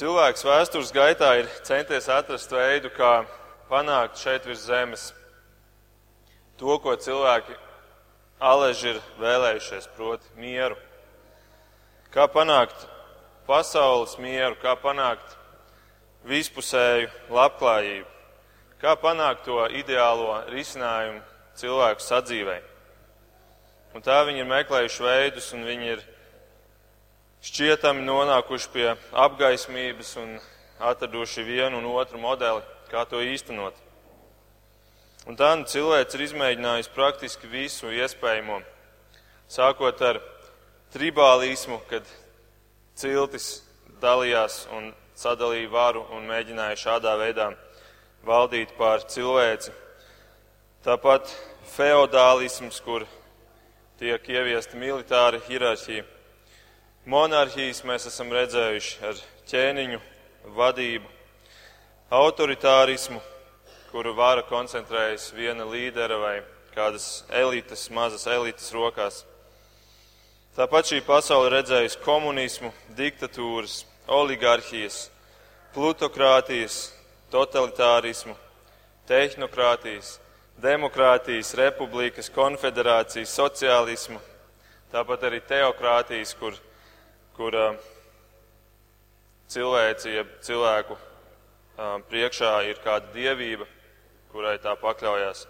Cilvēks vēstures gaitā ir centies atrast veidu, kā panākt šeit virs zemes to, ko cilvēki aleži ir vēlējušies, proti, mieru. Kā panākt pasaules mieru, kā panākt vispusēju labklājību, kā panākt to ideālo risinājumu cilvēku sadzīvei. Un tā viņi ir meklējuši veidus, un viņi ir šķietami nonākuši pie apgaismības un atraduši vienu un otru modeli, kā to īstenot. Un tā nu cilvēks ir izmēģinājis praktiski visu iespējamo, sākot ar tribālismu, kad ciltis dalījās un sadalīja varu un mēģināja šādā veidā valdīt pār cilvēci. Tāpat feodālisms, kur tiek ieviesta militāra hierarhija. Monarhijas mēs esam redzējuši ar ķēniņu vadību, autoritārismu, kuru vara koncentrējas viena līdera vai kādas elites, mazas elites rokās. Tāpat šī pasaule redzējusi komunismu, diktatūras, oligarhijas, plutokrātijas, totalitārismu, tehnokrātijas, demokrātijas, republikas, konfederācijas, sociālismu, tāpat arī teokrātijas, kur, kur uh, cilvēci, ja cilvēku uh, priekšā ir kāda dievība, kurai tā pakļaujas.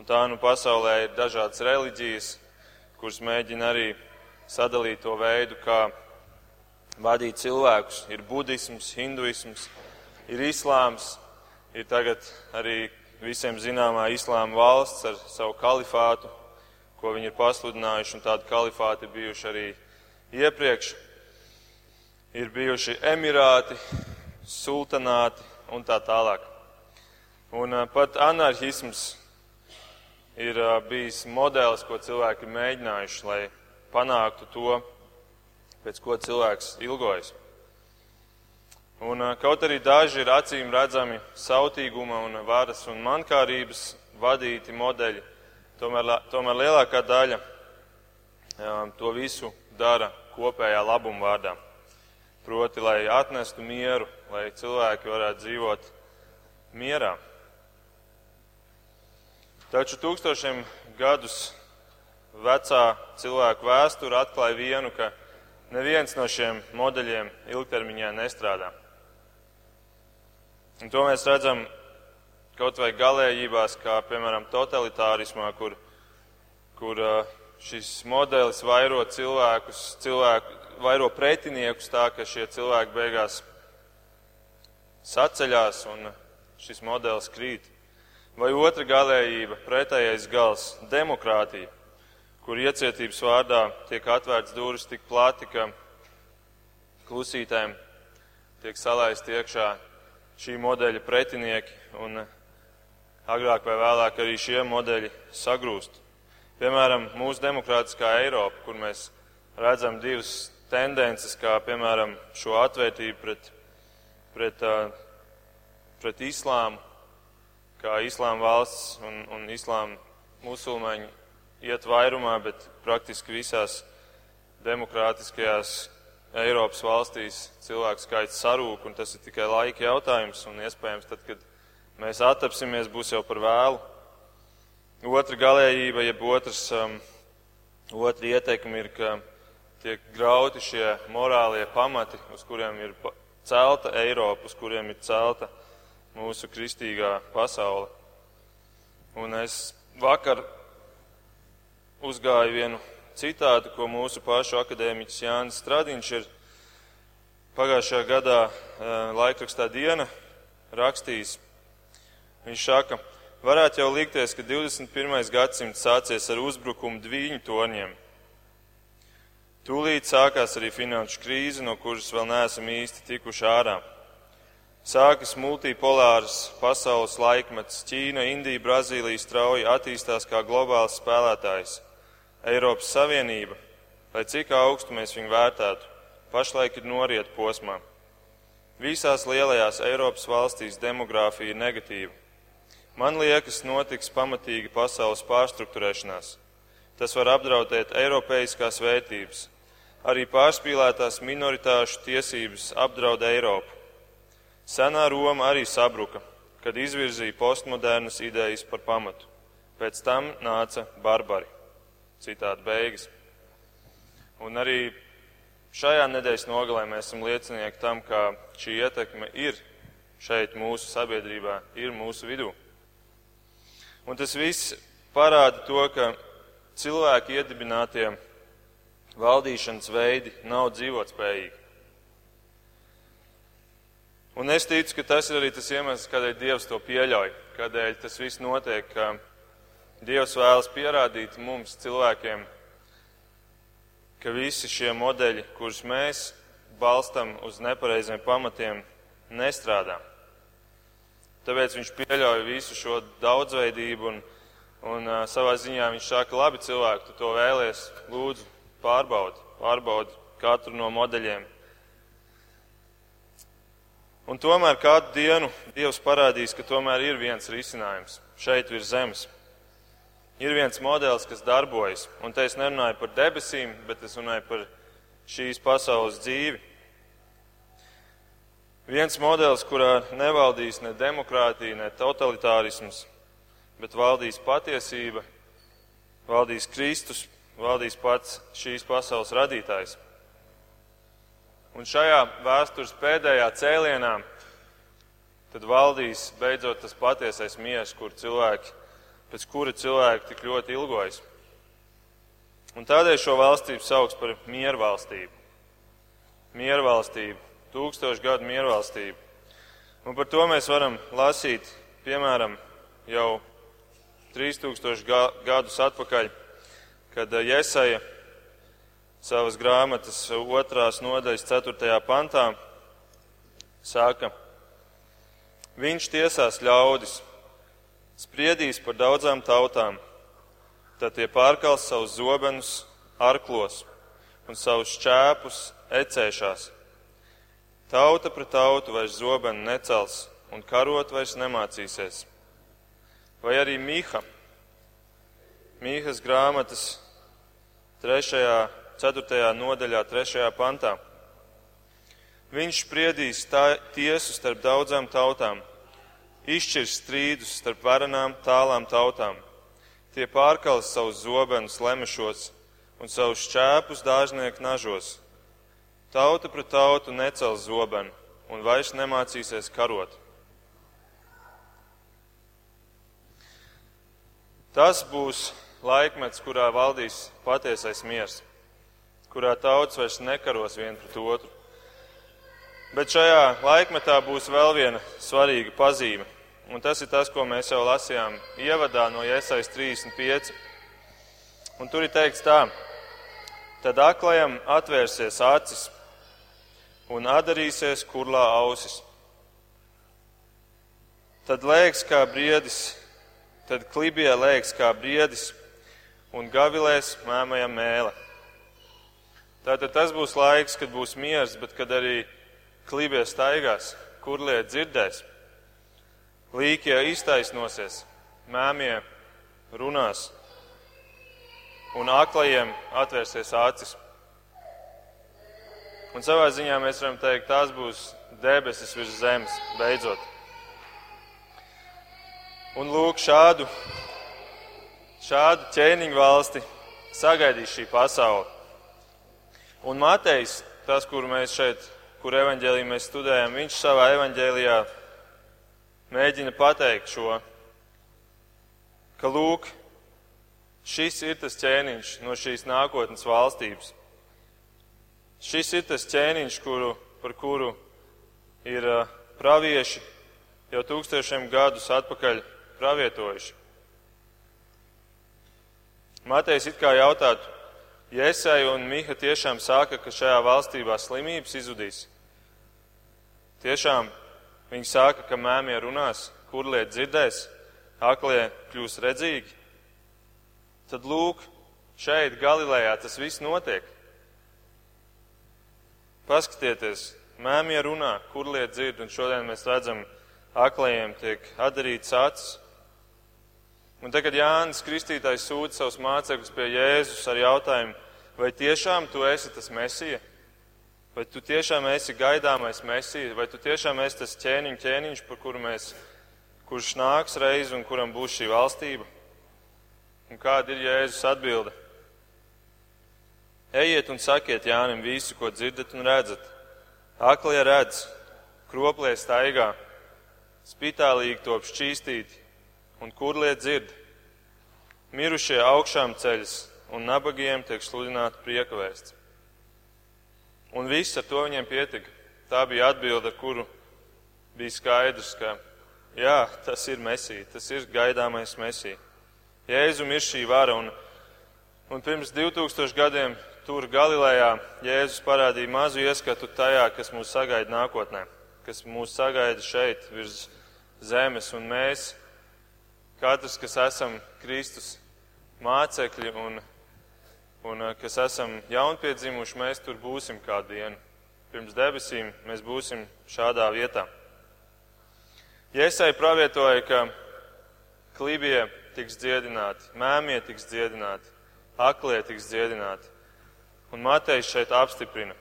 Un tā nu pasaulē ir dažādas reliģijas, kuras mēģina arī sadalīt to veidu, kā vadīt cilvēkus. Ir budisms, hinduisms, ir islāms, ir tagad arī visiem zināmā islāma valsts ar savu kalifātu, ko viņi ir pasludinājuši, un tādi kalifāti bijuši arī iepriekš. Ir bijuši emirāti, sultanāti un tā tālāk. Un pat anarchisms ir bijis modelis, ko cilvēki ir mēģinājuši, lai panāktu to, pēc ko cilvēks ilgojas. Un, kaut arī daži ir acīm redzami sautīguma un varas un mankārības vadīti modeļi, tomēr, tomēr lielākā daļa to visu dara kopējā labuma vārdā. Proti, lai atnestu mieru, lai cilvēki varētu dzīvot mierā. Taču tūkstošiem gadus vecā cilvēku vēsture atklāja vienu, ka neviens no šiem modeļiem ilgtermiņā nestrādā. Un to mēs redzam kaut vai galējībās, kā piemēram totalitārismā, kur, kur šis modelis vairo cilvēkus, cilvēku, vairo pretiniekus tā, ka šie cilvēki beigās saceļās un šis modelis krīt. Vai otra galējība, pretējais gals - demokrātija, kur iecietības vārdā tiek atvērts durvis tik plati, ka klusītēm tiek salaisti iekšā šī modeļa pretinieki, un agrāk vai vēlāk arī šie modeļi sagrūst. Piemēram, mūsu demokrātiskā Eiropa, kur mēs redzam divas tendences, kā piemēram šo atvērtību pret, pret, pret islāmu, kā islāma valsts un, un islāma musulmaņi iet vairumā, bet praktiski visās demokrātiskajās Eiropas valstīs cilvēku skaits sarūk, un tas ir tikai laika jautājums, un iespējams tad, kad mēs attapsimies, būs jau par vēlu. Otra galējība, jeb otrs, um, otra ieteikuma ir, ka tiek grauti šie morālie pamati, uz kuriem ir celta Eiropa, uz kuriem ir celta mūsu kristīgā pasaule. Un es vakar uzgāju vienu citātu, ko mūsu pašu akadēmiķis Jānis Stradiņš ir pagājušajā gadā eh, laikrakstā diena rakstījis. Viņš saka, varētu jau likties, ka 21. gadsimts sācies ar uzbrukumu dviņu torņiem. Tūlīt sākās arī finanšu krīze, no kuras vēl neesam īsti tikuši ārā. Sākas multipolārs pasaules laikmets. Ķīna, Indija, Brazīlija strauji attīstās kā globāls spēlētājs. Eiropas Savienība, lai cik augstu mēs viņu vērtētu, pašlaik ir noriet posmā. Visās lielajās Eiropas valstīs demogrāfija ir negatīva. Man liekas, notiks pamatīga pasaules pārstruktūrēšanās. Tas var apdraudēt eiropeiskās vērtības. Arī pārspīlētās minoritāšu tiesības apdraud Eiropu. Senā Roma arī sabruka, kad izvirzīja postmodernas idejas par pamatu. Pēc tam nāca barbari. Citādi beigas. Un arī šajā nedēļas nogalē mēs esam liecinieki tam, ka šī ietekme ir šeit mūsu sabiedrībā, ir mūsu vidū. Un tas viss parāda to, ka cilvēki iedibinātie valdīšanas veidi nav dzīvotspējīgi. Un es ticu, ka tas ir arī tas iemesls, kādēļ Dievs to pieļauj, kādēļ tas viss notiek, ka Dievs vēlas pierādīt mums, cilvēkiem, ka visi šie modeļi, kurus mēs balstam uz nepareiziem pamatiem, nestrādā. Tāpēc viņš pieļauj visu šo daudzveidību un, un uh, savā ziņā viņš saka, labi cilvēki, tu to vēlies, lūdzu, pārbaudi, pārbaudi katru no modeļiem. Un tomēr kādu dienu Dievs parādīs, ka tomēr ir viens risinājums šeit virs zemes. Ir viens modelis, kas darbojas, un te es nerunāju par debesīm, bet es runāju par šīs pasaules dzīvi. Viens modelis, kurā nevaldīs ne demokrātija, ne totalitārisms, bet valdīs patiesība, valdīs Kristus, valdīs pats šīs pasaules radītājs. Un šajā vēstures pēdējā cēlienā tad valdīs beidzot tas patiesais miers, kur cilvēki, pēc kura cilvēki tik ļoti ilgojas. Un tādēļ šo valstību sauc par mieru valstību. Mieru valstību, tūkstošu gadu mieru valstību. Un par to mēs varam lasīt, piemēram, jau 3000 gadus atpakaļ kad eh, Jesaja savas grāmatas otrās nodaļas ceturtajā pantā saka, viņš tiesās ļaudis, spriedīs par daudzām tautām, tad tie pārkals savus zobenus arklos un savus šķēpus ecēšās. Tauta pret tautu vairs zobenu necels un karot vairs nemācīsies. Vai arī Mīha, Mīhas grāmatas 3. 4. nodaļā, 3. pantā. Viņš spriedīs tā, tiesu starp daudzām tautām, izšķirs strīdus starp varenām tālām tautām. Tie pārkals savus zobenus lemešos un savus šķēpus dārznieku nažos. Tauta pret tautu necels zobenu un vairs nemācīsies karot. Tas būs laikmets, kurā valdīs patiesais miers, kurā tauts vairs nekaros viens pret otru. Bet šajā laikmetā būs vēl viena svarīga pazīme, un tas ir tas, ko mēs jau lasījām ievadā no Iesais 35. Un tur ir teikts tā, tad aklajam atvērsies acis un atdarīsies kurlā ausis. Tad lēks kā briedis, tad klibie lēks kā briedis, un gavilēs mēmajam mēle. Tātad tas būs laiks, kad būs miers, bet kad arī klībie staigās, kurlie dzirdēs, līkie iztaisnosies, mēmie runās un aklajiem atvērsies acis. Un savā ziņā mēs varam teikt, tās būs debesis virs zemes, beidzot. Un lūk, šādu Šādu ķēniņu valsti sagaidīs šī pasaule. Un Matejs, tas, kur mēs šeit, kur evaņģēlī mēs studējam, viņš savā evaņģēlijā mēģina pateikt šo, ka lūk, šis ir tas ķēniņš no šīs nākotnes valstības. Šis ir tas ķēniņš, kuru, par kuru ir pravieši jau tūkstošiem gadus atpakaļ pravietojuši. Matejs it kā jautātu, Jēsai un Miha tiešām saka, ka šajā valstībā slimības izudīs. Tiešām viņi saka, ka mēmie runās, kurlie dzirdēs, aklie kļūs redzīgi. Tad lūk, šeit Galilejā tas viss notiek. Paskatieties, mēmie runā, kurlie dzird, un šodien mēs redzam, aklajiem tiek atdarīts acis. Un tagad Jānis Kristītājs sūta savus mācekļus pie Jēzus ar jautājumu, vai tiešām tu esi tas mesija? Vai tu tiešām esi gaidāmais mesija, vai tu tiešām esi tas ķēniņš, ķēniņš, par kuru mēs, kurš nāks reizi un kuram būs šī valstība? Un kāda ir Jēzus atbilde? Ejiet un sakiet Jānim visu, ko dzirdat un redzat. Aklie redz, kroplie staigā, spitālīgi top šķīstīti, un kurlie dzird. Mirušie augšām ceļas, un nabagiem tiek sludināta prieka vēsts. Un viss ar to viņiem pietika. Tā bija atbilde, kuru bija skaidrs, ka jā, tas ir mesija, tas ir gaidāmais mesija. Jēzum ir šī vara, un, un pirms 2000 gadiem tur Galilējā Jēzus parādīja mazu ieskatu tajā, kas mūs sagaida nākotnē, kas mūs sagaida šeit virs zemes, un mēs, katrs, kas esam Kristus mācekļi un un eh, kas esam jaunpiedzimuši, mēs tur būsim kādu dienu. Pirms debesīm mēs būsim šādā vietā. Iesai pravietoja, ka klībie tiks dziedināti, mēmie tiks dziedināti, aklie tiks dziedināti. Un Matejs šeit apstiprina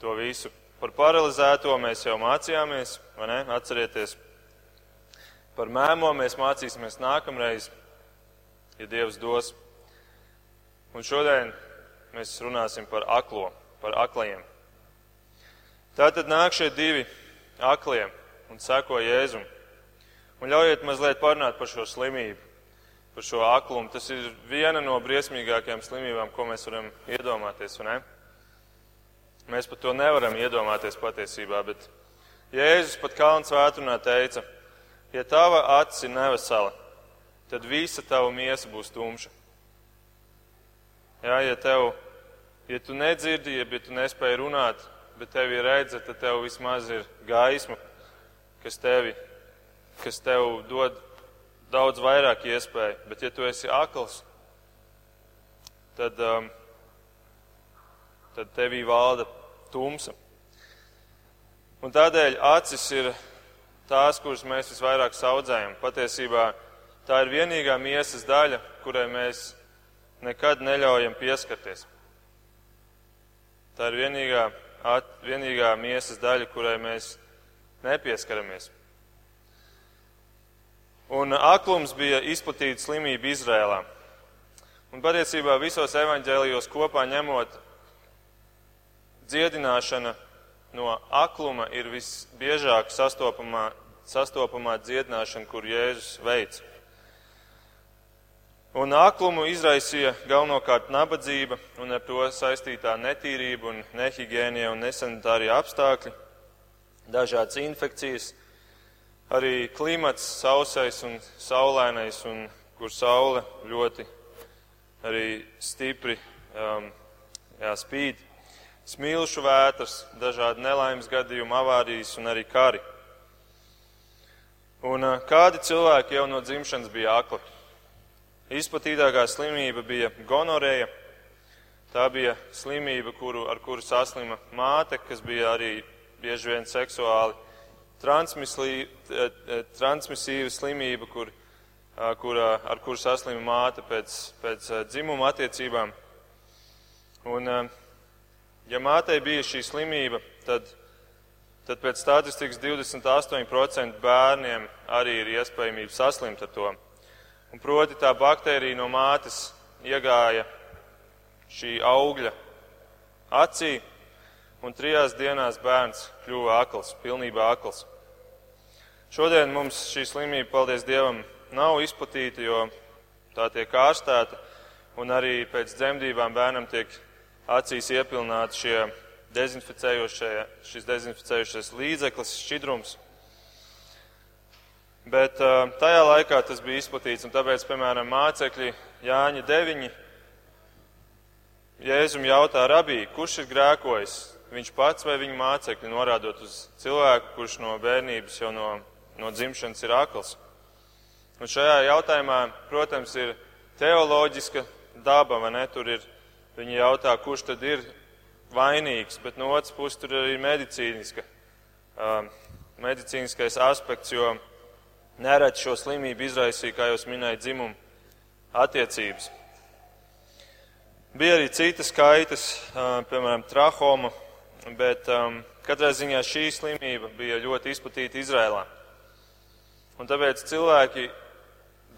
to visu. Par paralizēto mēs jau mācījāmies, vai ne? Atcerieties, par mēmo mēs mācīsimies nākamreiz, ja Dievs dos. Un šodien mēs runāsim par aklo, par aklajiem. Tātad nāk šie divi aklie un seko Jēzum. Un ļaujiet mazliet parunāt par šo slimību, par šo aklumu. Tas ir viena no briesmīgākajām slimībām, ko mēs varam iedomāties? Mēs par to nevaram iedomāties patiesībā, bet Jēzus pat Kalns vētrunā teica, ja tava acis ir nevesela, tad visa tava miesa būs tumša. Jā, ja tev, ja tu nedzirdi, ja tu nespēji runāt, bet tev ir redze, tad tev vismaz ir gaisma, kas tevi, kas tev dod daudz vairāk iespēju. Bet ja tu esi akls, tad, um, tad tevī valda tumsa. Un tādēļ acis ir tās, kuras mēs visvairāk saudzējam. Patiesībā tā ir vienīgā miesas daļa, kurai mēs nekad neļaujam pieskarties. Tā ir vienīgā, at, vienīgā miesas daļa, kurai mēs nepieskaramies. Un aklums bija izplatīta slimība Izrēlā. Un patiesībā visos evaņģēlijos kopā ņemot, dziedināšana no akluma ir visbiežāk sastopamā, sastopamā dziedināšana, kur Jēzus veids. Un aklumu izraisīja galvenokārt nabadzība un ar to saistītā netīrība un nehigiēnija un nesanitārie apstākļi, dažādas infekcijas, arī klimats sausais un saulainais, un kur saule ļoti arī stipri um, jā, spīd, smilšu vētras, dažādi nelaimes gadījumi, avārijas un arī kari. Un kādi cilvēki jau no dzimšanas bija akli? Izplatītākā slimība bija gonorēja. Tā bija slimība, kuru, ar kuru saslima māte, kas bija arī bieži vien seksuāli transmisīva slimība, kur, kur, ar kuru saslima māte pēc, pēc dzimuma attiecībām. Un, ja mātei bija šī slimība, tad, tad pēc statistikas 28% bērniem arī ir iespējamība saslimt ar to. Un proti tā baktērija no mātes iegāja šī augļa acī, un trijās dienās bērns kļuva akls, pilnībā akls. Šodien mums šī slimība, paldies Dievam, nav izplatīta, jo tā tiek ārstēta, un arī pēc dzemdībām bērnam tiek acīs iepilnāti šie šis dezinficējošais līdzeklis, šķidrums. Bet tajā laikā tas bija izplatīts, un tāpēc, piemēram, mācekļi Jāņa 9. Jēzum jautā rabī, kurš ir grēkojis? Viņš pats vai viņa mācekļi, norādot uz cilvēku, kurš no bērnības jau no, no dzimšanas ir akls. Un šajā jautājumā, protams, ir teoloģiska daba, vai ne? Tur ir, viņi jautā, kurš tad ir vainīgs, bet no otras puses tur ir medicīniska, uh, medicīniskais aspekts, jo nereti šo slimību izraisīja, kā jau minēju, dzimumu attiecības. Bija arī citas kaitas, piemēram, trahoma, bet um, katrā ziņā šī slimība bija ļoti izplatīta Izrēlā. Un tāpēc cilvēki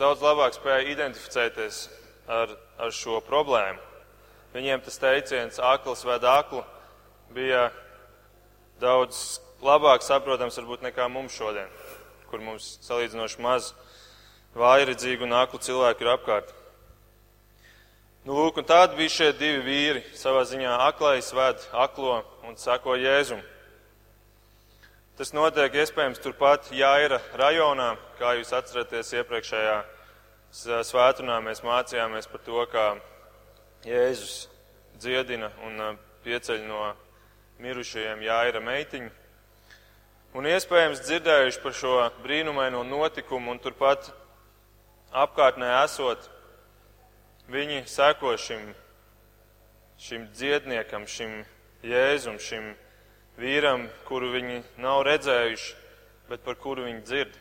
daudz labāk spēja identificēties ar, ar šo problēmu. Viņiem tas teiciens akls ved aklu bija daudz labāk saprotams varbūt nekā mums šodien, kur mums salīdzinoši maz vājredzīgu un aklu cilvēku ir apkārt. Nu, lūk, un tādi bija šie divi vīri. Savā ziņā aklais ved aklo un sako Jēzum. Tas notiek iespējams turpat Jāira rajonā, kā jūs atceraties iepriekšējā svētdienā mēs mācījāmies par to, kā Jēzus dziedina un pieceļ no mirušajiem Jāira meitiņu. Un iespējams dzirdējuši par šo brīnumaino notikumu un turpat apkārtnē esot Viņi seko šim, šim dziedniekam, šim jēzum, šim vīram, kuru viņi nav redzējuši, bet par kuru viņi dzird.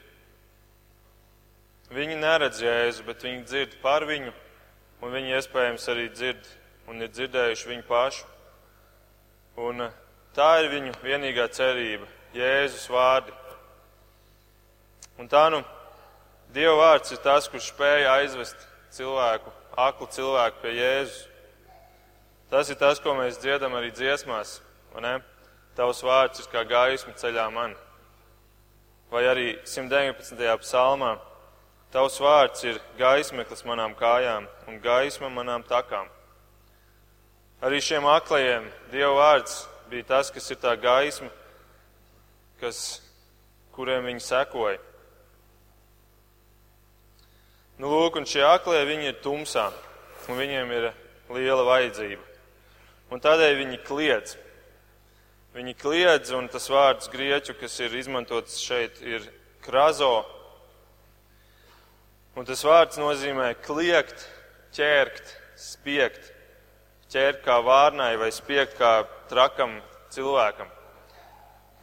Viņi neredz jēzu, bet viņi dzird par viņu, un viņi iespējams arī dzird un ir dzirdējuši viņu pašu. Un eh, tā ir viņu vienīgā cerība - Jēzus vārdi. Un tā nu, Dieva vārds ir tas, kurš spēja aizvest cilvēku aklu cilvēku pie Jēzus. Tas ir tas, ko mēs dziedam arī dziesmās. Tavs vārds ir kā gaisma ceļā man. Vai arī 119. psalmā. Tavs vārds ir gaismeklis manām kājām un gaisma manām takām. Arī šiem aklajiem Dieva vārds bija tas, kas ir tā gaisma, kas, kuriem viņi sekoja. Nu, lūk, un šie aklie, viņi ir tumsā, un viņiem ir liela vajadzība. Un tādēļ viņi kliedz. Viņi kliedz, un tas vārds grieķu, kas ir izmantots šeit, ir krazo. Un tas vārds nozīmē kliegt, ķērkt, spiegt. Ķērt kā vārnai vai spiegt kā trakam cilvēkam.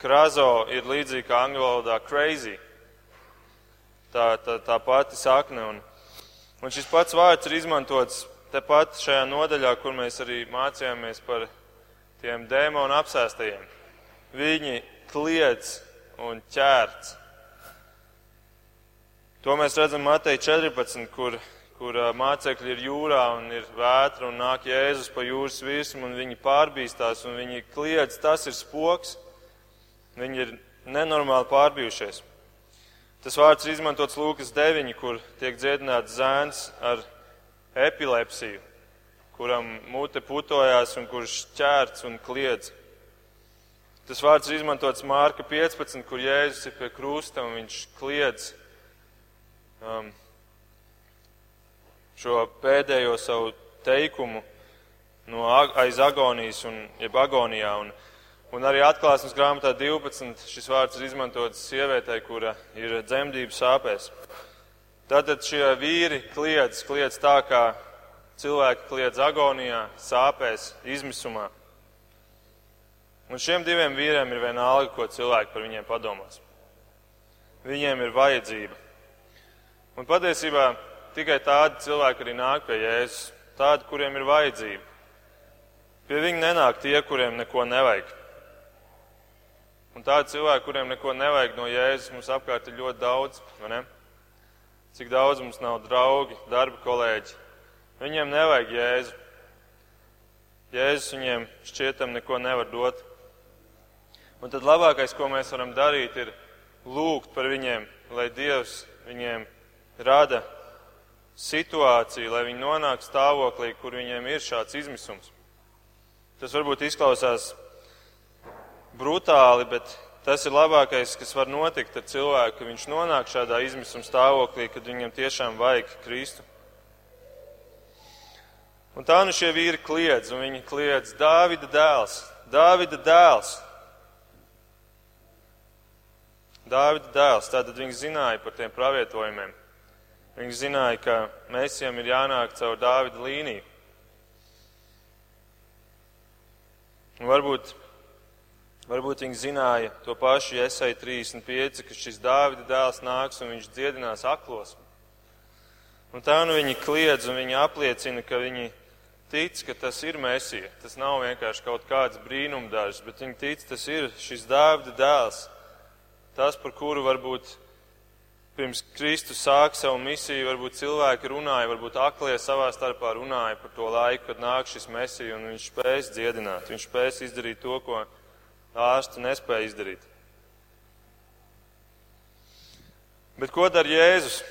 Krazo ir līdzīgi kā angļu valodā crazy. Tā, tā, tā pati sakne. Un, Un šis pats vārds ir izmantots tepat šajā nodaļā, kur mēs arī mācījāmies par tiem dēmonu apsēstajiem. Viņi kliedz un ķērts. To mēs redzam Matei 14, kur, kur mācekļi ir jūrā un ir vētra un nāk Jēzus pa jūras virsmu un viņi pārbīstās un viņi kliedz, tas ir spoks. Viņi ir nenormāli pārbijušies. Tas vārds ir izmantots Lūkas 9, kur tiek dziedināts zēns ar epilepsiju, kuram mute putojās un kurš ķērts un kliedz. Tas vārds ir izmantots Mārka 15, kur Jēzus ir pie krusta un viņš kliedz um, šo pēdējo savu teikumu no aiz agonijas un jeb agonijā. Un, Un arī atklāsmes grāmatā 12 šis vārds ir izmantots sievietei, kura ir dzemdības sāpēs. Tātad šie vīri kliedz, kliedz tā, kā cilvēki kliedz agonijā, sāpēs, izmisumā. Un šiem diviem vīriem ir vienalga, ko cilvēki par viņiem padomās. Viņiem ir vajadzība. Un patiesībā tikai tādi cilvēki arī nāk pie Jēzus, tādi, kuriem ir vajadzība. Pie viņa nenāk tie, kuriem neko nevajag. Un tādi cilvēki, kuriem neko nevajag no Jēzus, mums apkārt ir ļoti daudz. Cik daudz mums nav draugi, darba kolēģi. Viņiem nevajag Jēzu. Jēzus viņiem šķietam neko nevar dot. Un tad labākais, ko mēs varam darīt, ir lūgt par viņiem, lai Dievs viņiem rada situāciju, lai viņi nonāk stāvoklī, kur viņiem ir šāds izmisums. Tas varbūt izklausās brutāli, bet tas ir labākais, kas var notikt ar cilvēku, ka viņš nonāk šādā izmisuma stāvoklī, kad viņam tiešām vajag Kristu. Un tā nu šie vīri kliedz, un viņi kliedz Dāvida dēls, Dāvida dēls. Dāvida dēls, tātad viņi zināja par tiem pravietojumiem. Viņi zināja, ka mēsiem ir jānāk caur Dāvida līniju. Un varbūt Varbūt viņi zināja to pašu Iesai 35, ka šis Dāvida dēls nāks un viņš dziedinās aklos. Un tā nu viņi kliedz un viņi apliecina, ka viņi tic, ka tas ir Mēsija. Tas nav vienkārši kaut kāds brīnumdārs, bet viņi tic, tas ir šis dāvda dēls. Tas, par kuru varbūt pirms Kristus sāk savu misiju, varbūt cilvēki runāja, varbūt aklie savā starpā runāja par to laiku, kad nāk šis Mēsija un viņš spēs dziedināt, viņš spēs izdarīt to, ko ārsti nespēja izdarīt. Bet ko dara Jēzus?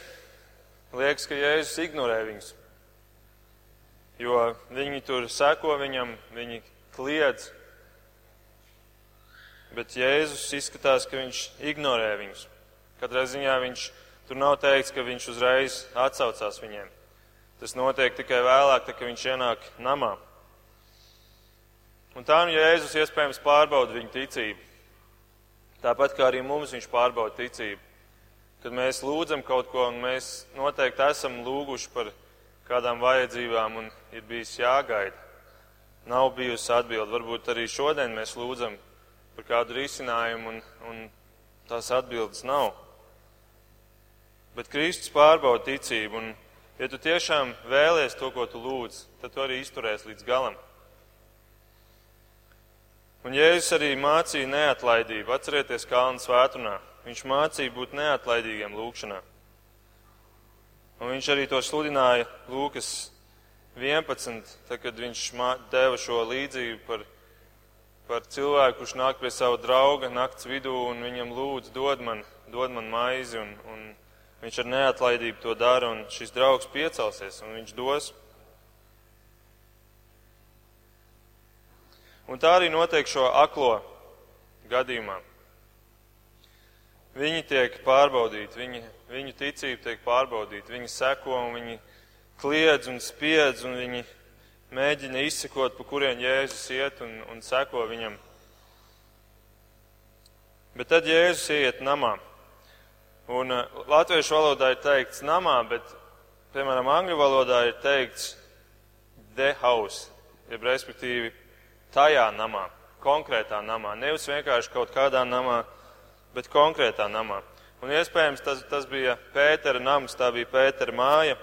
Liekas, ka Jēzus ignorē viņus jo viņi tur seko viņam, viņi kliedz. Bet Jēzus izskatās, ka viņš ignorē viņus. Katrā ziņā viņš tur nav teikts, ka viņš uzreiz atsaucās viņiem. Tas notiek tikai vēlāk, kad viņš ienāk namā. Un tā nu Jēzus iespējams pārbauda viņu ticību. Tāpat kā arī mums viņš pārbauda ticību. Kad mēs lūdzam kaut ko, un mēs noteikti esam lūguši par kādām vajadzībām un ir bijis jāgaida. Nav bijusi atbilde. Varbūt arī šodien mēs lūdzam par kādu risinājumu un, un tās atbildes nav. Bet Kristus pārbauda ticību un, ja tu tiešām vēlies to, ko tu lūdz, tad tu arī izturēsi līdz galam. Un Jēzus arī mācīja neatlaidību. Atcerieties, Kalnu svētdienā. Viņš mācīja būt neatlaidīgiem lūgšanā. Un viņš arī to sludināja Lūkas 11, tad, kad viņš deva šo līdzību par, par cilvēku, kurš nāk pie sava drauga nakts vidū un viņam lūdz, dod man, dod man maizi, un, un viņš ar neatlaidību to dara, un šis draugs piecelsies, un viņš dos. Un tā arī notiek šo aklo gadījumā. Viņi tiek pārbaudīti, viņi, viņu ticība tiek pārbaudīta, viņi seko un viņi kliedz un spiedz un viņi mēģina izsekot, pa kurien Jēzus iet un, un seko viņam. Bet tad Jēzus iet namā. Un uh, latviešu valodā ir teikts namā, bet, piemēram, angļu valodā ir teikts the house, jeb respektīvi tajā namā, konkrētā namā. Nevis vienkārši kaut kādā namā, bet konkrētā namā. Un iespējams tas, tas bija Pētera nams, tā bija Pētera māja,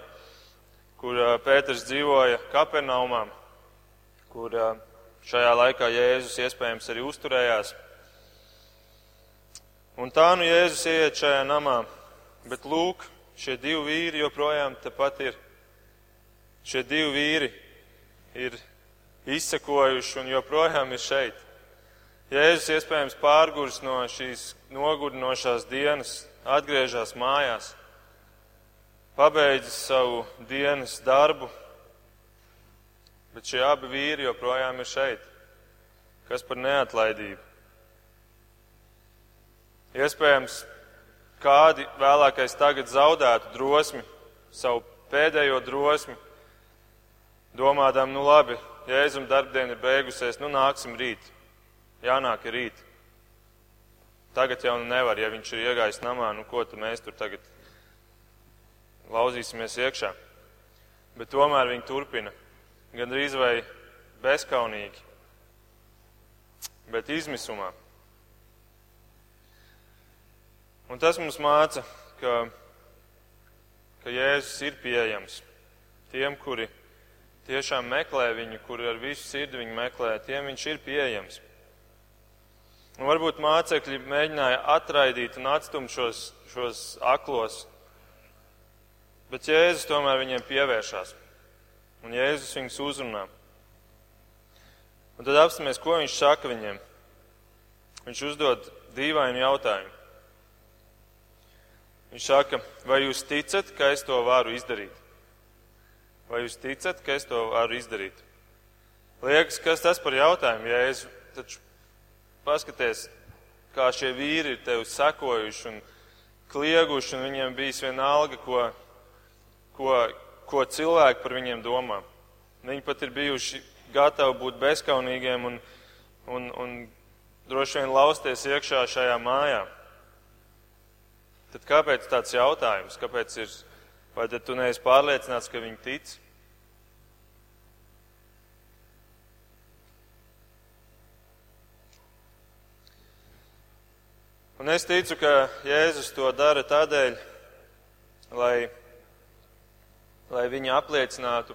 kur Pēters dzīvoja Kapernaumā, kur šajā laikā Jēzus iespējams arī uzturējās. Un tā nu Jēzus ieiet šajā namā, bet lūk, šie divi vīri joprojām tepat ir. Šie divi vīri ir izsekojuši un joprojām ir šeit. Jēzus iespējams pārgurs no šīs nogurdinošās dienas, atgriežas mājās, pabeidzis savu dienas darbu, bet šie abi vīri joprojām ir šeit. Kas par neatlaidību? Iespējams, kādi vēlākais tagad zaudētu drosmi, savu pēdējo drosmi, domādām, nu labi, Jēzum darbdiena ir beigusies, nu nāksim rīt jānāk ir rīt. Tagad jau nevar, ja viņš ir iegājis namā, nu ko tad mēs tur tagad lauzīsimies iekšā. Bet tomēr viņi turpina, gan drīz vai bezkaunīgi, bet izmisumā. Un tas mums māca, ka, ka Jēzus ir pieejams tiem, kuri tiešām meklē viņu, kuri ar visu sirdi viņu meklē, tiem viņš ir pieejams. Un varbūt mācekļi mēģināja atraidīt un atstumt šos, šos aklos, bet Jēzus tomēr viņiem pievēršās. Un Jēzus viņus uzrunā. Un tad apstāmies, ko viņš saka viņiem. Viņš uzdod dīvainu jautājumu. Viņš saka, vai jūs ticat, ka es to varu izdarīt? Vai jūs ticat, ka es to varu izdarīt? Liekas, kas tas par jautājumu, Jēzu? Taču Paskaties, kā šie vīri ir tevi sekojuši un klieguši, un viņiem bijis vienalga, ko, ko, ko cilvēki par viņiem domā. Viņi pat ir bijuši gatavi būt bezkaunīgiem un, un, un droši vien lausties iekšā šajā mājā. Tad kāpēc tāds jautājums? Kāpēc ir, vai tad tu neesi pārliecināts, ka viņi tic? Un es ticu, ka Jēzus to dara tādēļ, lai, lai viņi apliecinātu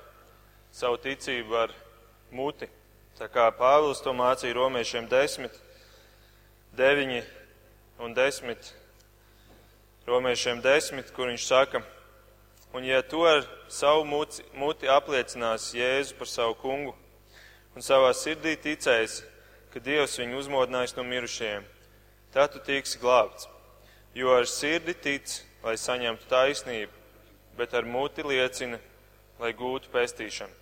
savu ticību ar muti. Tā kā Pāvils to mācīja romiešiem 10, 9 un 10, romiešiem 10, kur viņš saka, un ja to ar savu muti, muti apliecinās Jēzu par savu kungu un savā sirdī ticēs, ka Dievs viņu uzmodinājis no mirušajiem, tad tu tiksi glābts. Jo ar sirdi tic, lai saņemtu taisnību, bet ar muti liecina, lai gūtu pestīšanu.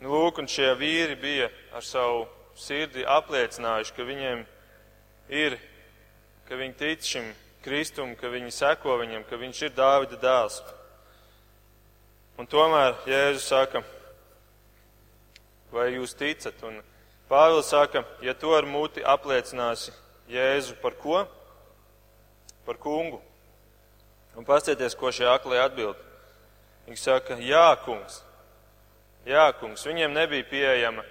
Nu, lūk, un šie vīri bija ar savu sirdi apliecinājuši, ka viņiem ir, ka viņi tic šim Kristum, ka viņi seko viņam, ka viņš ir Dāvida dēls. Un tomēr Jēzus saka, vai jūs ticat? Un Pāvils saka, ja to ar muti apliecināsi Jēzu par ko? Par kungu. Un pastieties, ko šie aklie atbild. Viņi saka, jā, kungs. Jā, kungs. Viņiem nebija pieejama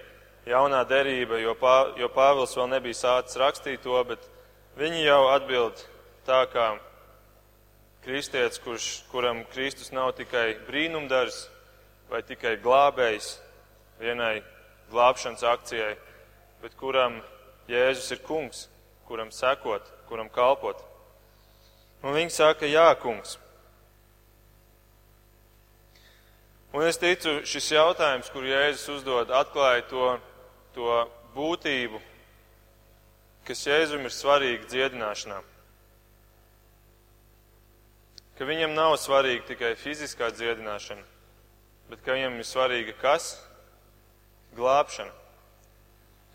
jaunā derība, jo, Pā, jo Pāvils vēl nebija sācis rakstīt to, bet viņi jau atbild tā kā kristietis, kurš, kuram Kristus nav tikai brīnumdars vai tikai glābējs vienai glābšanas akcijai, bet kuram Jēzus ir kungs, kuram sekot, kuram kalpot. Un viņi saka, jā, kungs. Un es ticu, šis jautājums, kur Jēzus uzdod, atklāja to, to būtību, kas Jēzum ir svarīga dziedināšanā. Ka viņam nav svarīga tikai fiziskā dziedināšana, bet ka viņam ir svarīga kas? Glābšana.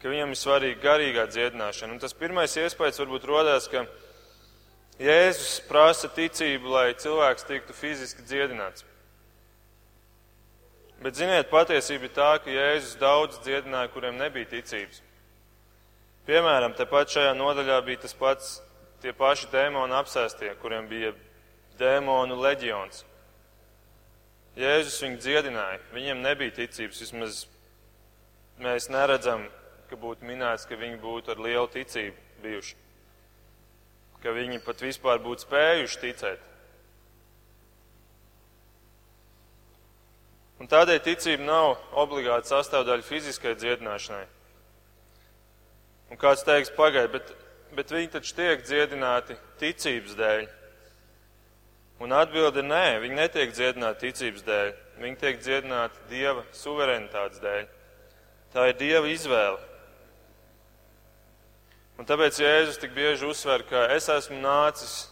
Ka viņam ir svarīga garīgā dziedināšana. Un tas pirmais iespējas varbūt rodās, ka Jēzus prasa ticību, lai cilvēks tiktu fiziski dziedināts. Bet, ziniet, patiesība ir tā, ka Jēzus daudz dziedināja, kuriem nebija ticības. Piemēram, tepat šajā nodaļā bija tas pats, tie paši dēmoni apsēstie, kuriem bija dēmonu leģions. Jēzus viņu dziedināja, viņiem nebija ticības, vismaz mēs neredzam, ka būtu minēts, ka viņi būtu ar lielu ticību bijuši, ka viņi pat vispār būtu spējuši ticēt. Un tādēļ ticība nav obligāta sastāvdaļa fiziskai dziedināšanai. Un kāds teiks, pagaidi, bet, bet viņi taču tiek dziedināti ticības dēļ. Un atbilde ir nē, viņi netiek dziedināti ticības dēļ, viņi tiek dziedināti Dieva suverenitātes dēļ. Tā ir Dieva izvēle. Un tāpēc Jēzus tik bieži uzsver, ka es esmu nācis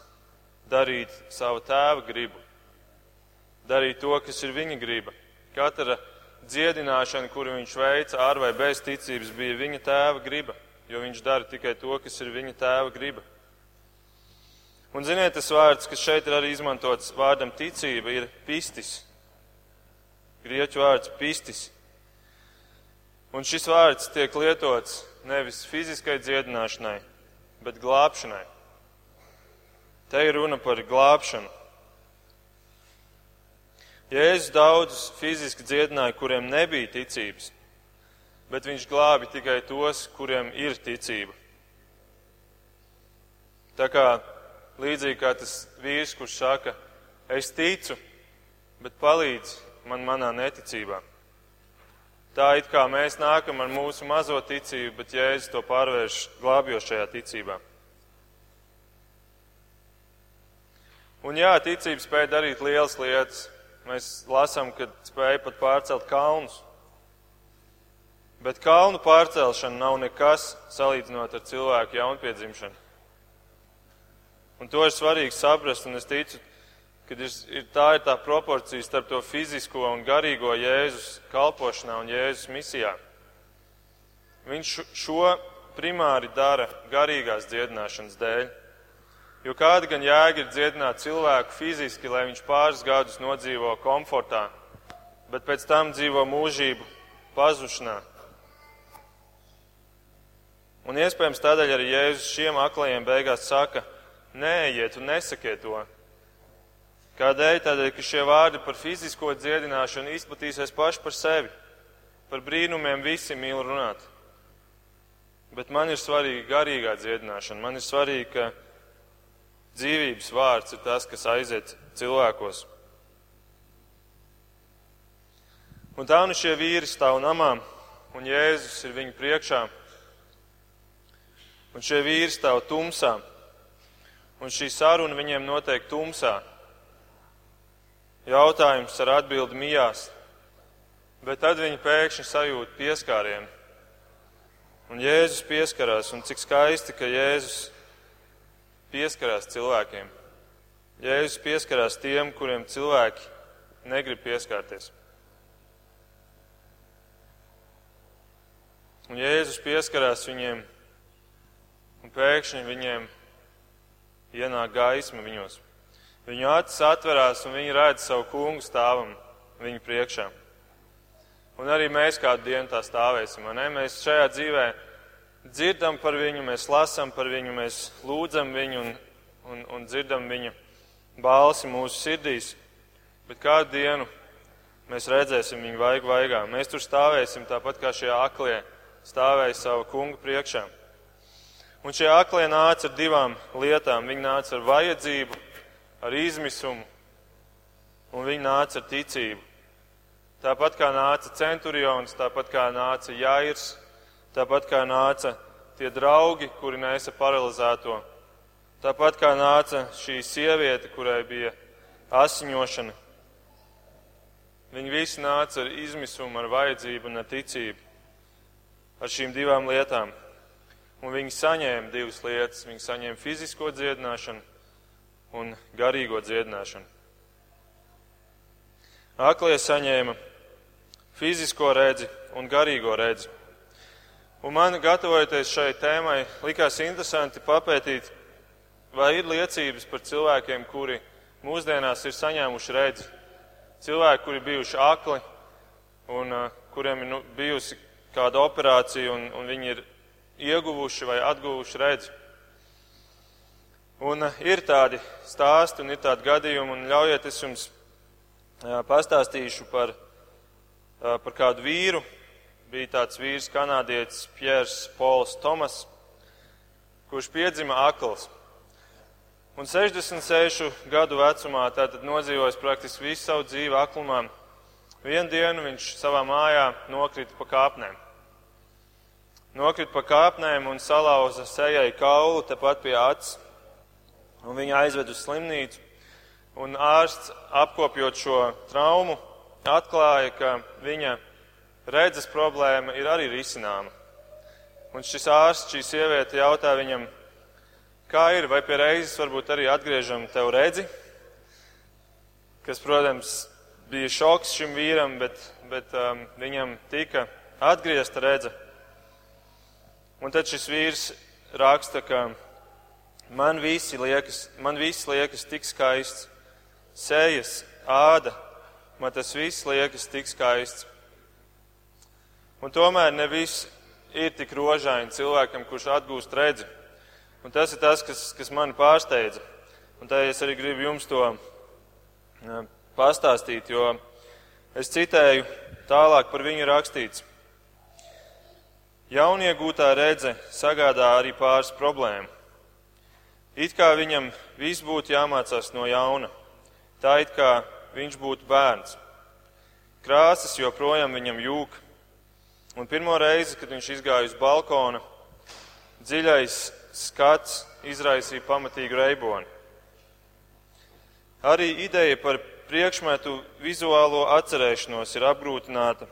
darīt savu tēva gribu, darīt to, kas ir viņa griba. Katra dziedināšana, kuru viņš veica ar vai bez ticības, bija viņa tēva griba, jo viņš dara tikai to, kas ir viņa tēva griba. Un ziniet, tas vārds, kas šeit ir arī izmantots vārdam ticība, ir pistis. Grieķu vārds pistis. Un šis vārds tiek lietots nevis fiziskai dziedināšanai, bet glābšanai. Te ir runa par glābšanu. Jēzus daudzus fiziski dziedināja, kuriem nebija ticības, bet viņš glābi tikai tos, kuriem ir ticība. Tā kā līdzīgi kā tas vīrs, kurš saka, es ticu, bet palīdz man manā neticībā. Tā it kā mēs nākam ar mūsu mazo ticību, bet Jēzus to pārvērš glābjošajā ticībā. Un jā, ticība spēja darīt lielas lietas, Mēs lasām, ka spēja pat pārcelt kalnus. Bet kalnu pārcelšana nav nekas salīdzinot ar cilvēku jaunpiedzimšanu. Un to ir svarīgi saprast, un es ticu, ka ir, ir, tā ir tā proporcija starp to fizisko un garīgo Jēzus kalpošanā un Jēzus misijā. Viņš šo primāri dara garīgās dziedināšanas dēļ. Jo kāda gan jēga ir dziedināt cilvēku fiziski, lai viņš pāris gadus nodzīvo komfortā, bet pēc tam dzīvo mūžību pazušanā. Un iespējams tādēļ arī Jēzus šiem aklajiem beigās saka, neiet un nesakiet to. Kādēļ? Tādēļ, ka šie vārdi par fizisko dziedināšanu izplatīsies paši par sevi. Par brīnumiem visi mīl runāt. Bet man ir svarīga garīgā dziedināšana. Man ir svarīgi, ka Dzīvības vārds ir tas, kas aiziet cilvēkos. Un tā nu šie vīri stāv namā, un Jēzus ir viņu priekšā. Un šie vīri stāv tumsā, un šī saruna viņiem notiek tumsā. Jautājums ar atbildi mijās, bet tad viņi pēkšņi sajūt pieskārienu. Un Jēzus pieskarās, un cik skaisti, ka Jēzus pieskarās cilvēkiem. Jēzus pieskarās tiem, kuriem cilvēki negrib pieskarties. Un Jēzus pieskarās viņiem, un pēkšņi viņiem ienāk gaisma viņos. Viņu acis atverās, un viņi redz savu kungu stāvam viņu priekšā. Un arī mēs kādu dienu tā stāvēsim. Mēs šajā dzīvē dzirdam par viņu, mēs lasām par viņu, mēs lūdzam viņu un, un, un dzirdam viņa balsi mūsu sirdīs. Bet kādu dienu mēs redzēsim viņu vaigu vaigā. Mēs tur stāvēsim tāpat kā šie aklie stāvēja savu kungu priekšā. Un šie aklie nāca ar divām lietām. Viņi nāca ar vajadzību, ar izmisumu, un viņi nāca ar ticību. Tāpat kā nāca centurions, tāpat kā nāca Jairs, tāpat kā nāca tie draugi, kuri nesa paralizēto, tāpat kā nāca šī sieviete, kurai bija asiņošana. Viņi visi nāca ar izmisumu, ar vajadzību un ar ticību ar šīm divām lietām. Un viņi saņēma divas lietas. Viņi saņēma fizisko dziedināšanu un garīgo dziedināšanu. Aklie saņēma fizisko redzi un garīgo redzi. Un man, gatavojoties šai tēmai, likās interesanti papētīt, vai ir liecības par cilvēkiem, kuri mūsdienās ir saņēmuši redzi. Cilvēki, kuri bijuši akli un uh, kuriem ir nu, bijusi kāda operācija un, un viņi ir ieguvuši vai atguvuši redzi. Un eh, ir tādi stāsti un ir tādi gadījumi, un ļaujiet es jums jā, pastāstīšu par, par kādu vīru. Bija tāds vīrs, kanādietis Piers Pols Tomas, kurš piedzima akls. Un 66 gadu vecumā tātad nodzīvojis praktiski visu savu dzīvi aklumā Vienu dienu viņš savā mājā nokrita pa kāpnēm. Nokrita pa kāpnēm un salauza sejai kaulu tepat pie acis. Un viņa aizved uz slimnīcu. Un ārsts, apkopjot šo traumu, atklāja, ka viņa redzes problēma ir arī risināma. Un šis ārsts, šī sieviete jautā viņam, kā ir, vai pie reizes varbūt arī atgriežam tev redzi, kas, protams, bija šoks šim vīram, bet, bet um, viņam tika atgriezta redze. Un tad šis vīrs raksta, ka man visi liekas, man viss liekas tik skaists, sejas, āda, man tas viss liekas tik skaists. Un tomēr ne viss ir tik rožaini cilvēkam, kurš atgūst redzi. Un tas ir tas, kas, kas mani pārsteidza. Un tā es arī gribu jums to pastāstīt, jo es citēju tālāk par viņu rakstīts. Jauniegūtā redze sagādā arī pāris problēmu. It kā viņam viss būtu jāmācās no jauna, tā it kā viņš būtu bērns. Krāsas joprojām viņam jūg, un pirmo reizi, kad viņš izgāja uz balkona, dziļais skats izraisīja pamatīgu reiboni. Arī ideja par priekšmetu vizuālo atcerēšanos ir apgrūtināta,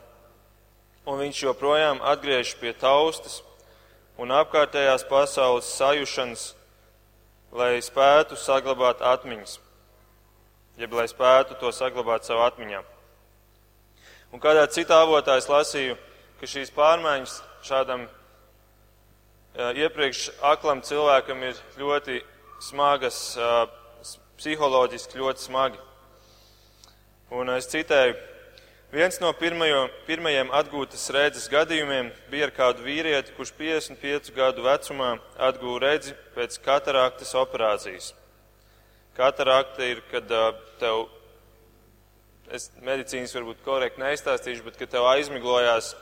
un viņš joprojām atgriežas pie taustas un apkārtējās pasaules sajušanas, lai spētu saglabāt atmiņas, jeb lai spētu to saglabāt savu atmiņā. Un kādā citā avotā es lasīju, ka šīs pārmaiņas šādam iepriekš aklam cilvēkam ir ļoti smagas, psiholoģiski ļoti smagi. Un es citēju, viens no pirmajo, pirmajiem atgūtas redzes gadījumiem bija ar kādu vīrieti, kurš 55 gadu vecumā atgūja redzi pēc kataraktas operācijas. Katarakta ir, kad tev, es medicīnas varbūt korekti neizstāstīšu, bet kad tev aizmiglojās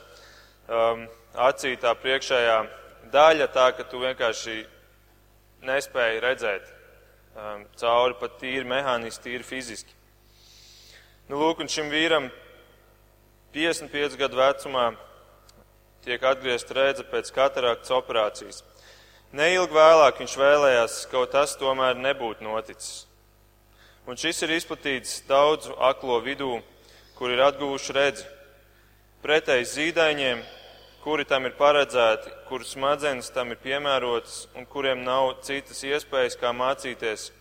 um, acī tā priekšējā daļa tā, ka tu vienkārši nespēji redzēt um, cauri pat tīri mehāniski, tīri fiziski. Nu, lūk, un šim vīram 55 gadu vecumā tiek atgriezta redze pēc kataraktas operācijas. Neilgi vēlāk viņš vēlējās, ka tas tomēr nebūtu noticis. Un šis ir izplatīts daudzu aklo vidū, kur ir atguvuši redzi. Pretēji zīdaiņiem, kuri tam ir paredzēti, kuru smadzenes tam ir piemērotas un kuriem nav citas iespējas, kā mācīties.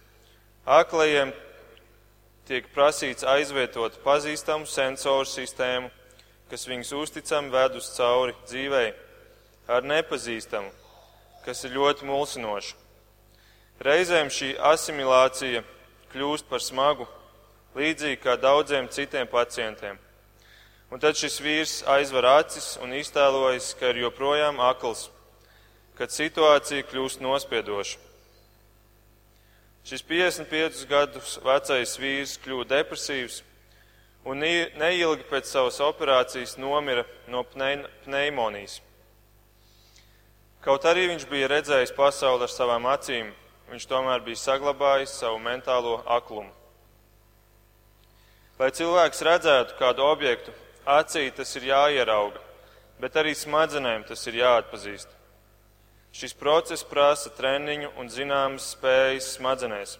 Aklajiem tiek prasīts aizvietot pazīstamu sensoru sistēmu, kas viņus uzticami ved uz cauri dzīvei, ar nepazīstamu, kas ir ļoti mulsinoša. Reizēm šī asimilācija kļūst par smagu, līdzīgi kā daudziem citiem pacientiem. Un tad šis vīrs aizver acis un iztēlojas, ka ir joprojām akls, kad situācija kļūst nospiedoša. Šis 55 gadus vecais vīrs kļūst depresīvs un neilgi pēc savas operācijas nomira no pneimonijas. Kaut arī viņš bija redzējis pasauli ar savām acīm, viņš tomēr bija saglabājis savu mentālo aklumu. Lai cilvēks redzētu kādu objektu, acī tas ir jāierauga, bet arī smadzenēm tas ir jāatpazīst. Šis process prasa treniņu un zināmas spējas smadzenēs.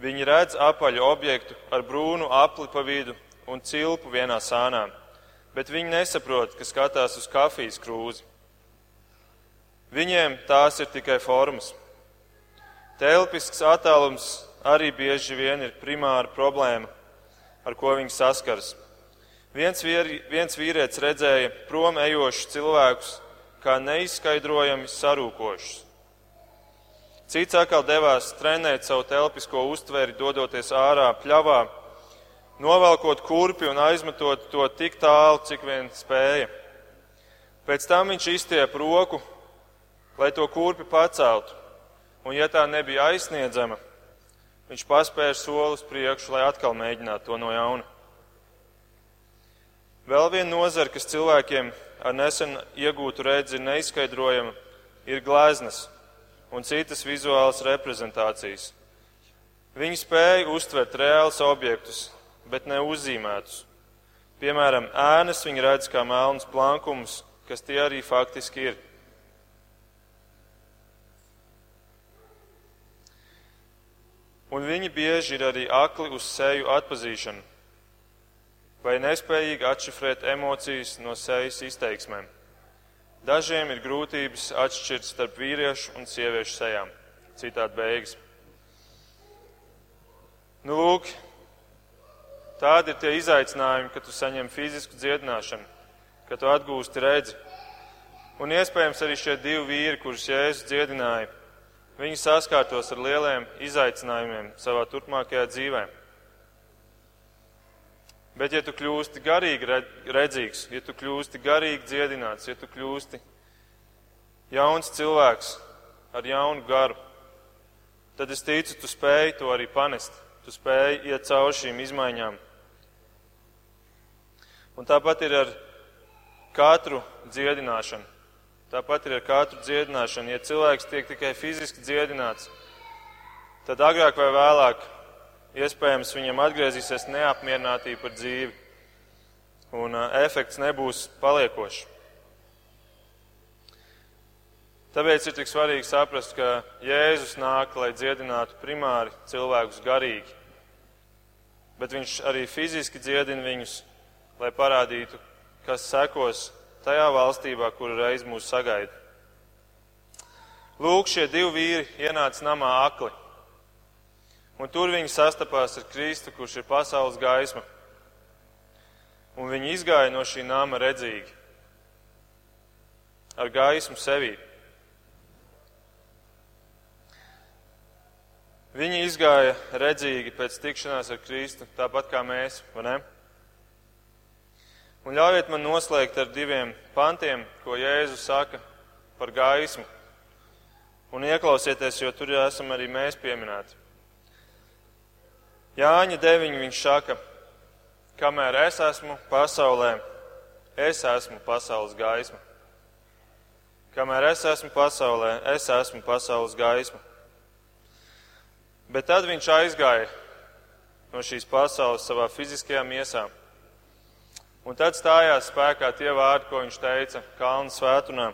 Viņi redz apaļu objektu ar brūnu apli pa vidu un cilpu vienā sānā, bet viņi nesaprot, ka skatās uz kafijas krūzi. Viņiem tās ir tikai formas. Telpisks attālums arī bieži vien ir primāra problēma, ar ko viņi saskaras. Viens, vieri, viens vīrietis redzēja prom ejošus cilvēkus kā neizskaidrojami sarūkošus. Cits atkal devās trenēt savu telpisko uztveri, dodoties ārā pļavā, novelkot kurpi un aizmetot to tik tālu, cik vien spēja. Pēc tam viņš izstiep roku, lai to kurpi paceltu, un ja tā nebija aizsniedzama, viņš paspēra soli uz priekšu, lai atkal mēģinātu to no jauna. Vēl viena nozara, kas cilvēkiem ar nesen iegūtu redzi ir neizskaidrojama, ir gleznas un citas vizuālas reprezentācijas. Viņi spēja uztvert reālus objektus, bet ne uzzīmētus. Piemēram, ēnas viņi redz kā melnus plankumus, kas tie arī faktiski ir. Un viņi bieži ir arī akli uz seju atpazīšanu, vai nespējīgi atšifrēt emocijas no sejas izteiksmēm. Dažiem ir grūtības atšķirt starp vīriešu un sieviešu sejām. Citādi beigas. Nu, lūk, tādi ir tie izaicinājumi, kad tu saņem fizisku dziedināšanu, kad tu atgūsti redzi. Un iespējams arī šie divi vīri, kurus Jēzus dziedināja, viņi saskārtos ar lieliem izaicinājumiem savā turpmākajā dzīvēm. Bet, ja tu kļūsti garīgi redzīgs, ja tu kļūsti garīgi dziedināts, ja tu kļūsti jauns cilvēks ar jaunu garu, tad es ticu, tu spēj to arī panest. Tu spēj iet cauri šīm izmaiņām. Un tāpat ir ar katru dziedināšanu. Tāpat ir ar katru dziedināšanu. Ja cilvēks tiek tikai fiziski dziedināts, tad agrāk vai vēlāk iespējams viņam atgriezīsies neapmierinātība par dzīvi, un efekts nebūs paliekošs. Tāpēc ir tik svarīgi saprast, ka Jēzus nāk, lai dziedinātu primāri cilvēkus garīgi, bet viņš arī fiziski dziedina viņus, lai parādītu, kas sekos tajā valstībā, kura reiz mūs sagaida. Lūk, šie divi vīri ienāca namā akli. Un tur viņi sastapās ar Kristu, kurš ir pasaules gaisma. Un viņi izgāja no šī nama redzīgi, ar gaismu sevī. Viņi izgāja redzīgi pēc tikšanās ar Kristu, tāpat kā mēs, vai ne? Un ļaujiet man noslēgt ar diviem pantiem, ko Jēzus saka par gaismu. Un ieklausieties, jo tur jau esam arī mēs pieminēti. Jāņa 9. viņš saka, kamēr es esmu pasaulē, es esmu pasaules gaisma. Kamēr es esmu pasaulē, es esmu pasaules gaisma. Bet tad viņš aizgāja no šīs pasaules savā fiziskajā miesā. Un tad stājās spēkā tie vārdi, ko viņš teica Kalnu svētunā.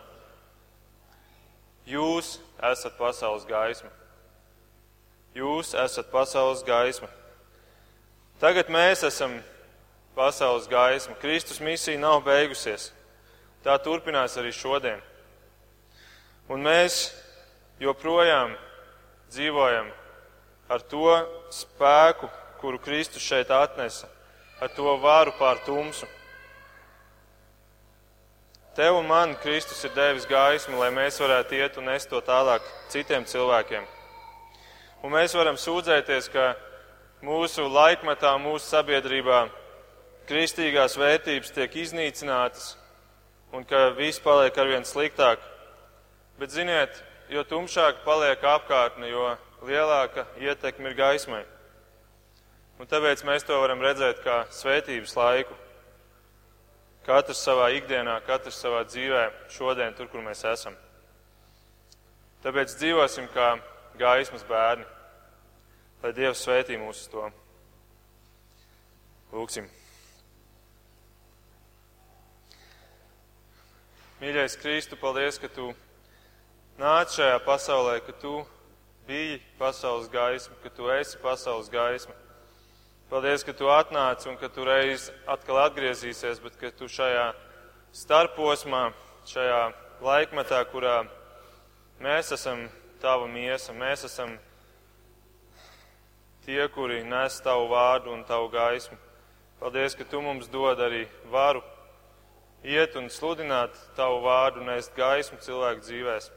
Jūs esat pasaules gaisma. Jūs esat pasaules gaisma. Tagad mēs esam pasaules gaisma. Kristus misija nav beigusies. Tā turpinās arī šodien. Un mēs joprojām dzīvojam ar to spēku, kuru Kristus šeit atnesa, ar to varu pār tumsu. Tev un man Kristus ir devis gaismu, lai mēs varētu iet un nest to tālāk citiem cilvēkiem. Un mēs varam sūdzēties, ka mūsu laikmetā, mūsu sabiedrībā kristīgās vērtības tiek iznīcinātas un ka viss paliek arvien sliktāk. Bet ziniet, jo tumšāk paliek apkārtne, jo lielāka ietekme ir gaismai. Un tāpēc mēs to varam redzēt kā svētības laiku. Katrs savā ikdienā, katrs savā dzīvē, šodien, tur, kur mēs esam. Tāpēc dzīvosim kā gaismas bērni, lai Dievs svētī mūs uz to. Lūksim. Mīļais Kristu, paldies, ka Tu nāc šajā pasaulē, ka Tu biji pasaules gaisma, ka Tu esi pasaules gaisma. Paldies, ka tu atnāci un ka tu reiz atkal atgriezīsies, bet ka tu šajā starposmā, šajā laikmetā, kurā mēs esam tava miesa, mēs esam tie, kuri nes tavu vārdu un tavu gaismu. Paldies, ka tu mums dod arī varu iet un sludināt tavu vārdu, nest gaismu cilvēku dzīvēs.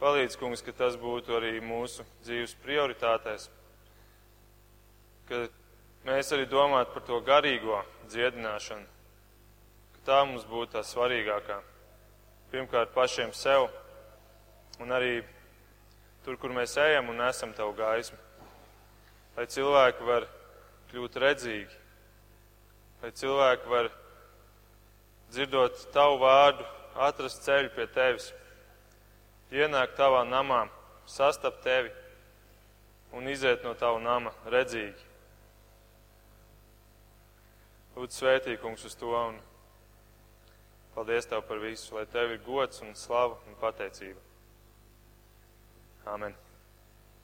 Palīdz, kungs, ka tas būtu arī mūsu dzīves prioritātēs ka mēs arī domātu par to garīgo dziedināšanu, ka tā mums būtu tā svarīgākā. Pirmkārt, pašiem sev, un arī tur, kur mēs ejam un esam tavu gaismu. Lai cilvēki var kļūt redzīgi, lai cilvēki var dzirdot tavu vārdu, atrast ceļu pie tevis, ienākt tavā namā, sastapt tevi un iziet no tava nama redzīgi. Lūdzu, svētī, kungs, uz to un paldies Tev par visu, lai Tev ir gods un slava un pateicība. Āmen.